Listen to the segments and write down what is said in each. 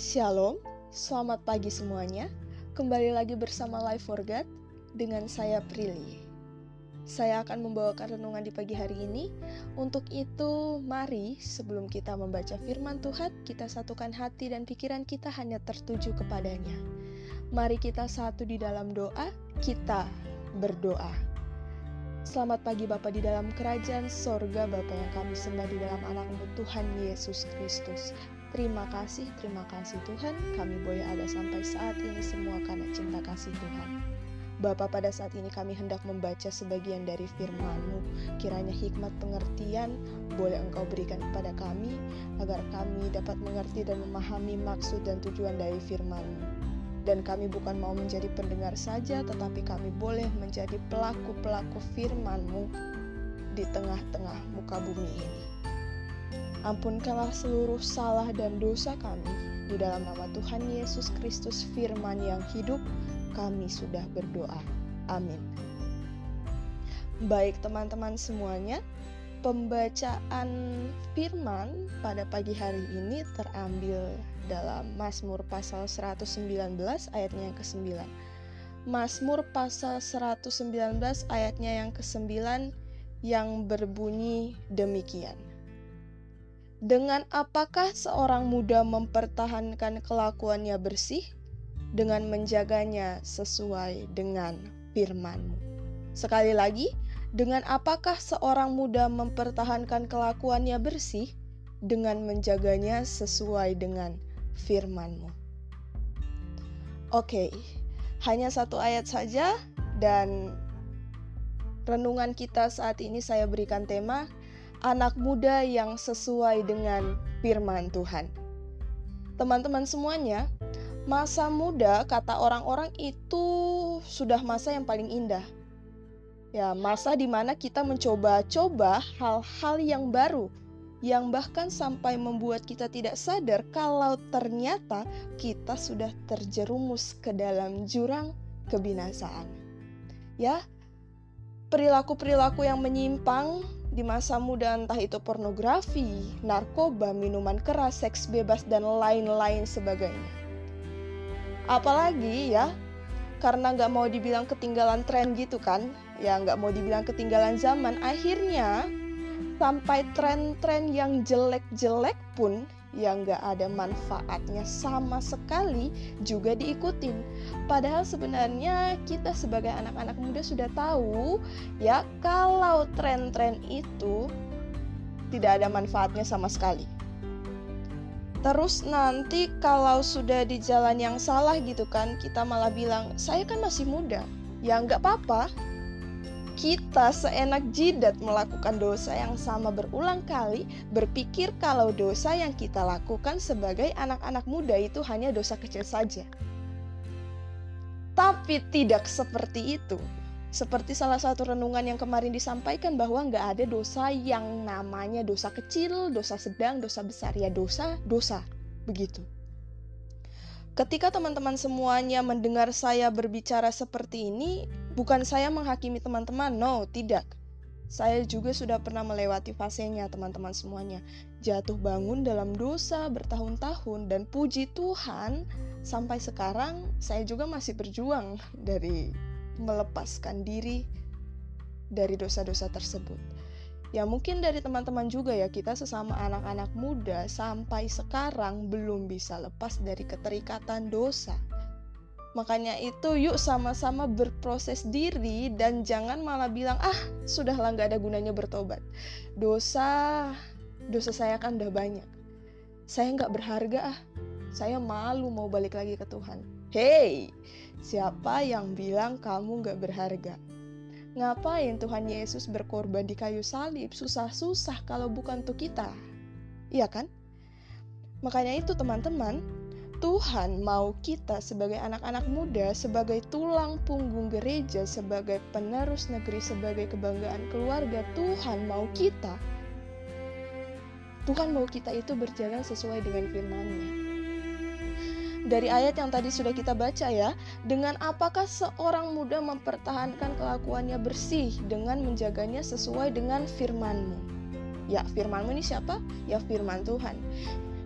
Shalom, selamat pagi semuanya. Kembali lagi bersama Life for God dengan saya Prilly. Saya akan membawakan renungan di pagi hari ini. Untuk itu, mari sebelum kita membaca firman Tuhan, kita satukan hati dan pikiran kita hanya tertuju kepadanya. Mari kita satu di dalam doa, kita berdoa. Selamat pagi Bapak di dalam kerajaan sorga Bapak yang kami sembah di dalam anakmu Tuhan Yesus Kristus. Terima kasih, terima kasih Tuhan, kami boleh ada sampai saat ini semua karena cinta kasih Tuhan. Bapa pada saat ini kami hendak membaca sebagian dari firman-Mu. Kiranya hikmat pengertian boleh Engkau berikan kepada kami, agar kami dapat mengerti dan memahami maksud dan tujuan dari firman-Mu. Dan kami bukan mau menjadi pendengar saja, tetapi kami boleh menjadi pelaku-pelaku firman-Mu di tengah-tengah muka bumi ini. Ampunkanlah seluruh salah dan dosa kami. Di dalam nama Tuhan Yesus Kristus firman yang hidup, kami sudah berdoa. Amin. Baik teman-teman semuanya, pembacaan firman pada pagi hari ini terambil dalam Mazmur pasal 119 ayatnya yang ke-9. Mazmur pasal 119 ayatnya yang ke-9 yang berbunyi demikian. Dengan apakah seorang muda mempertahankan kelakuannya bersih? Dengan menjaganya sesuai dengan firman-Mu. Sekali lagi, dengan apakah seorang muda mempertahankan kelakuannya bersih? Dengan menjaganya sesuai dengan firman-Mu. Oke, hanya satu ayat saja dan renungan kita saat ini saya berikan tema anak muda yang sesuai dengan firman Tuhan. Teman-teman semuanya, masa muda kata orang-orang itu sudah masa yang paling indah. Ya, masa di mana kita mencoba-coba hal-hal yang baru yang bahkan sampai membuat kita tidak sadar kalau ternyata kita sudah terjerumus ke dalam jurang kebinasaan. Ya, perilaku-perilaku yang menyimpang di masa muda entah itu pornografi, narkoba, minuman keras, seks bebas, dan lain-lain sebagainya. Apalagi ya, karena nggak mau dibilang ketinggalan tren gitu kan, ya nggak mau dibilang ketinggalan zaman, akhirnya sampai tren-tren yang jelek-jelek pun yang gak ada manfaatnya sama sekali juga diikutin. Padahal sebenarnya kita sebagai anak-anak muda sudah tahu ya kalau tren-tren itu tidak ada manfaatnya sama sekali. Terus nanti kalau sudah di jalan yang salah gitu kan, kita malah bilang, saya kan masih muda. Ya nggak apa-apa, kita seenak jidat melakukan dosa yang sama berulang kali, berpikir kalau dosa yang kita lakukan sebagai anak-anak muda itu hanya dosa kecil saja. Tapi tidak seperti itu. Seperti salah satu renungan yang kemarin disampaikan bahwa nggak ada dosa yang namanya dosa kecil, dosa sedang, dosa besar. Ya dosa, dosa. Begitu. Ketika teman-teman semuanya mendengar saya berbicara seperti ini, Bukan saya menghakimi teman-teman, no, tidak. Saya juga sudah pernah melewati fasenya, teman-teman semuanya. Jatuh bangun dalam dosa bertahun-tahun, dan puji Tuhan, sampai sekarang saya juga masih berjuang dari melepaskan diri dari dosa-dosa tersebut. Ya mungkin dari teman-teman juga ya kita sesama anak-anak muda sampai sekarang belum bisa lepas dari keterikatan dosa. Makanya itu yuk sama-sama berproses diri dan jangan malah bilang ah sudahlah nggak ada gunanya bertobat. Dosa, dosa saya kan udah banyak. Saya nggak berharga ah. Saya malu mau balik lagi ke Tuhan. Hey, siapa yang bilang kamu nggak berharga? Ngapain Tuhan Yesus berkorban di kayu salib susah-susah kalau bukan untuk kita? Iya kan? Makanya itu teman-teman, Tuhan mau kita sebagai anak-anak muda, sebagai tulang punggung gereja, sebagai penerus negeri, sebagai kebanggaan keluarga, Tuhan mau kita. Tuhan mau kita itu berjalan sesuai dengan firman-Nya. Dari ayat yang tadi sudah kita baca ya, dengan apakah seorang muda mempertahankan kelakuannya bersih dengan menjaganya sesuai dengan firman-Mu. Ya, firman-Mu ini siapa? Ya firman Tuhan.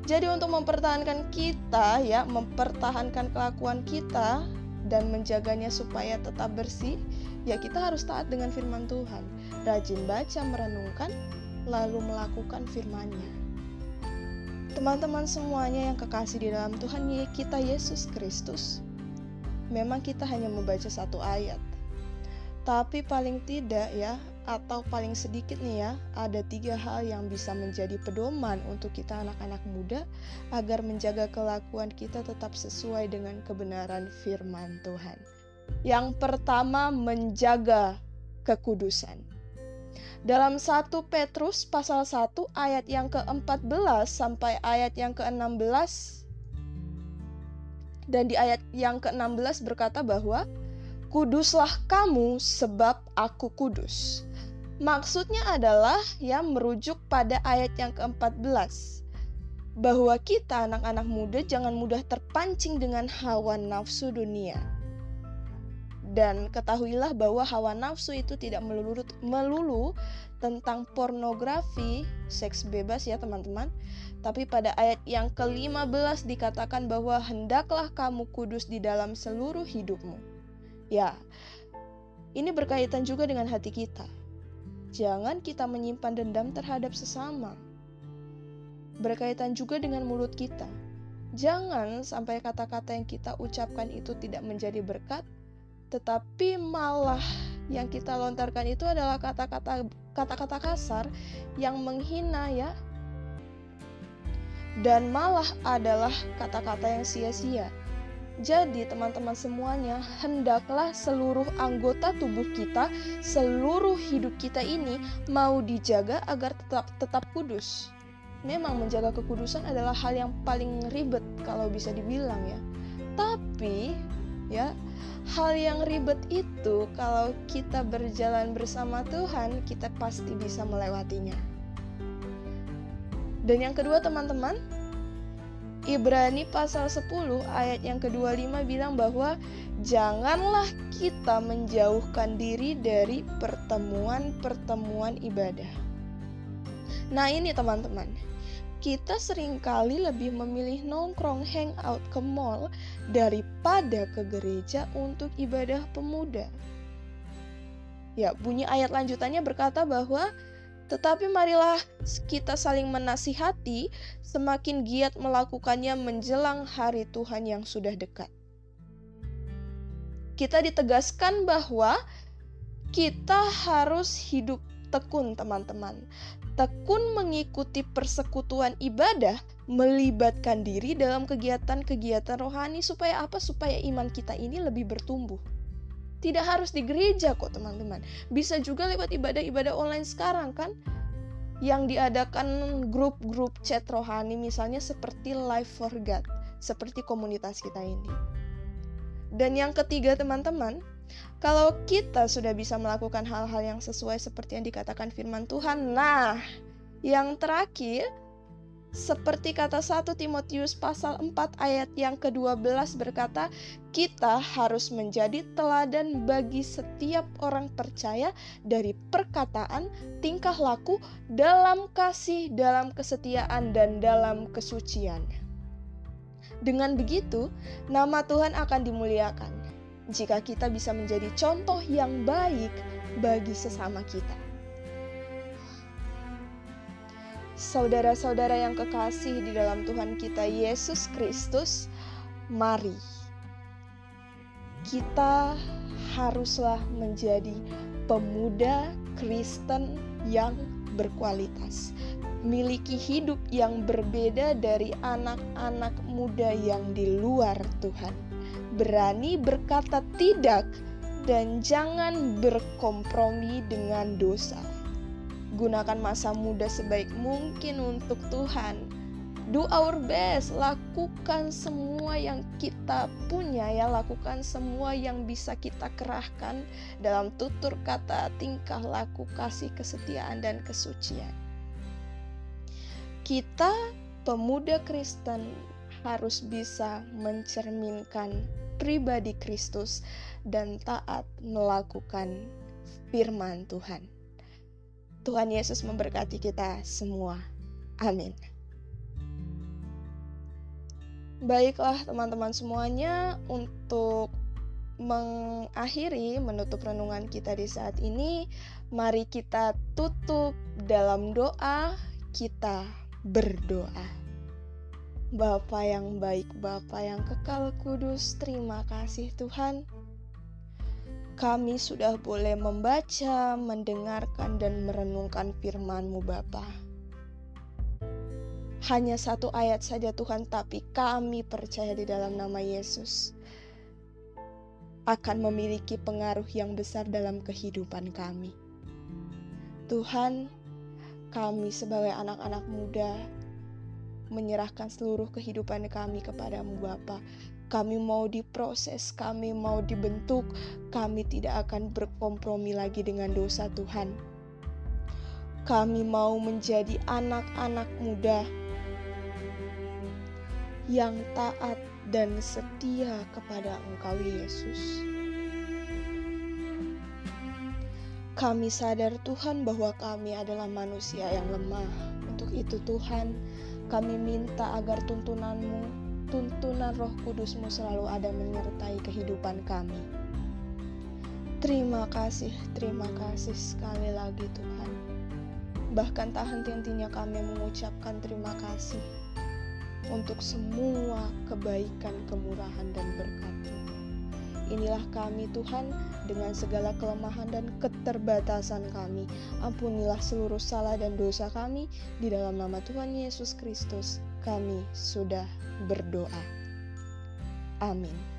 Jadi untuk mempertahankan kita ya, mempertahankan kelakuan kita dan menjaganya supaya tetap bersih, ya kita harus taat dengan firman Tuhan. Rajin baca, merenungkan, lalu melakukan firman-Nya. Teman-teman semuanya yang kekasih di dalam Tuhan kita Yesus Kristus, memang kita hanya membaca satu ayat. Tapi paling tidak ya, atau paling sedikit nih ya, ada tiga hal yang bisa menjadi pedoman untuk kita anak-anak muda agar menjaga kelakuan kita tetap sesuai dengan kebenaran firman Tuhan. Yang pertama, menjaga kekudusan. Dalam 1 Petrus pasal 1 ayat yang ke-14 sampai ayat yang ke-16 dan di ayat yang ke-16 berkata bahwa Kuduslah kamu sebab aku kudus. Maksudnya adalah ya merujuk pada ayat yang ke-14 bahwa kita anak-anak muda jangan mudah terpancing dengan hawa nafsu dunia. Dan ketahuilah bahwa hawa nafsu itu tidak melulu, melulu tentang pornografi, seks bebas ya teman-teman. Tapi pada ayat yang ke-15 dikatakan bahwa hendaklah kamu kudus di dalam seluruh hidupmu Ya, ini berkaitan juga dengan hati kita. Jangan kita menyimpan dendam terhadap sesama. Berkaitan juga dengan mulut kita. Jangan sampai kata-kata yang kita ucapkan itu tidak menjadi berkat, tetapi malah yang kita lontarkan itu adalah kata-kata kata-kata kasar yang menghina ya. Dan malah adalah kata-kata yang sia-sia jadi, teman-teman semuanya, hendaklah seluruh anggota tubuh kita, seluruh hidup kita ini mau dijaga agar tetap tetap kudus. Memang menjaga kekudusan adalah hal yang paling ribet kalau bisa dibilang ya. Tapi ya, hal yang ribet itu kalau kita berjalan bersama Tuhan, kita pasti bisa melewatinya. Dan yang kedua, teman-teman, Ibrani pasal 10 ayat yang ke-25 bilang bahwa janganlah kita menjauhkan diri dari pertemuan-pertemuan ibadah. Nah ini teman-teman, kita sering kali lebih memilih nongkrong hangout ke mall daripada ke gereja untuk ibadah pemuda. Ya, bunyi ayat lanjutannya berkata bahwa tetapi marilah kita saling menasihati, semakin giat melakukannya menjelang hari Tuhan yang sudah dekat. Kita ditegaskan bahwa kita harus hidup tekun, teman-teman. Tekun mengikuti persekutuan ibadah, melibatkan diri dalam kegiatan-kegiatan rohani supaya apa? Supaya iman kita ini lebih bertumbuh. Tidak harus di gereja kok teman-teman. Bisa juga lewat ibadah-ibadah online sekarang kan. Yang diadakan grup-grup chat rohani misalnya seperti Life for God. Seperti komunitas kita ini. Dan yang ketiga teman-teman, kalau kita sudah bisa melakukan hal-hal yang sesuai seperti yang dikatakan firman Tuhan, nah yang terakhir seperti kata 1 Timotius pasal 4 ayat yang ke-12 berkata, kita harus menjadi teladan bagi setiap orang percaya dari perkataan, tingkah laku, dalam kasih, dalam kesetiaan, dan dalam kesucian. Dengan begitu, nama Tuhan akan dimuliakan jika kita bisa menjadi contoh yang baik bagi sesama kita. Saudara-saudara yang kekasih di dalam Tuhan kita Yesus Kristus, mari kita haruslah menjadi pemuda Kristen yang berkualitas, miliki hidup yang berbeda dari anak-anak muda yang di luar Tuhan. Berani berkata tidak dan jangan berkompromi dengan dosa gunakan masa muda sebaik mungkin untuk Tuhan. Do our best, lakukan semua yang kita punya ya, lakukan semua yang bisa kita kerahkan dalam tutur kata, tingkah laku, kasih, kesetiaan dan kesucian. Kita pemuda Kristen harus bisa mencerminkan pribadi Kristus dan taat melakukan firman Tuhan. Tuhan Yesus memberkati kita semua. Amin. Baiklah teman-teman semuanya untuk mengakhiri menutup renungan kita di saat ini, mari kita tutup dalam doa, kita berdoa. Bapa yang baik, Bapa yang kekal kudus, terima kasih Tuhan. Kami sudah boleh membaca, mendengarkan, dan merenungkan firman-Mu Bapa. Hanya satu ayat saja Tuhan, tapi kami percaya di dalam nama Yesus akan memiliki pengaruh yang besar dalam kehidupan kami. Tuhan, kami sebagai anak-anak muda menyerahkan seluruh kehidupan kami kepadamu Bapa. Kami mau diproses, kami mau dibentuk, kami tidak akan berkompromi lagi dengan dosa Tuhan. Kami mau menjadi anak-anak muda yang taat dan setia kepada Engkau, Yesus. Kami sadar, Tuhan, bahwa kami adalah manusia yang lemah. Untuk itu, Tuhan, kami minta agar tuntunanmu, tuntunan Roh Kudusmu selalu ada menyertai kehidupan kami. Terima kasih, terima kasih sekali lagi, Tuhan. Bahkan tak henti-hentinya kami mengucapkan terima kasih untuk semua kebaikan, kemurahan, dan berkat Inilah kami Tuhan dengan segala kelemahan dan keterbatasan kami. Ampunilah seluruh salah dan dosa kami di dalam nama Tuhan Yesus Kristus. Kami sudah berdoa. Amin.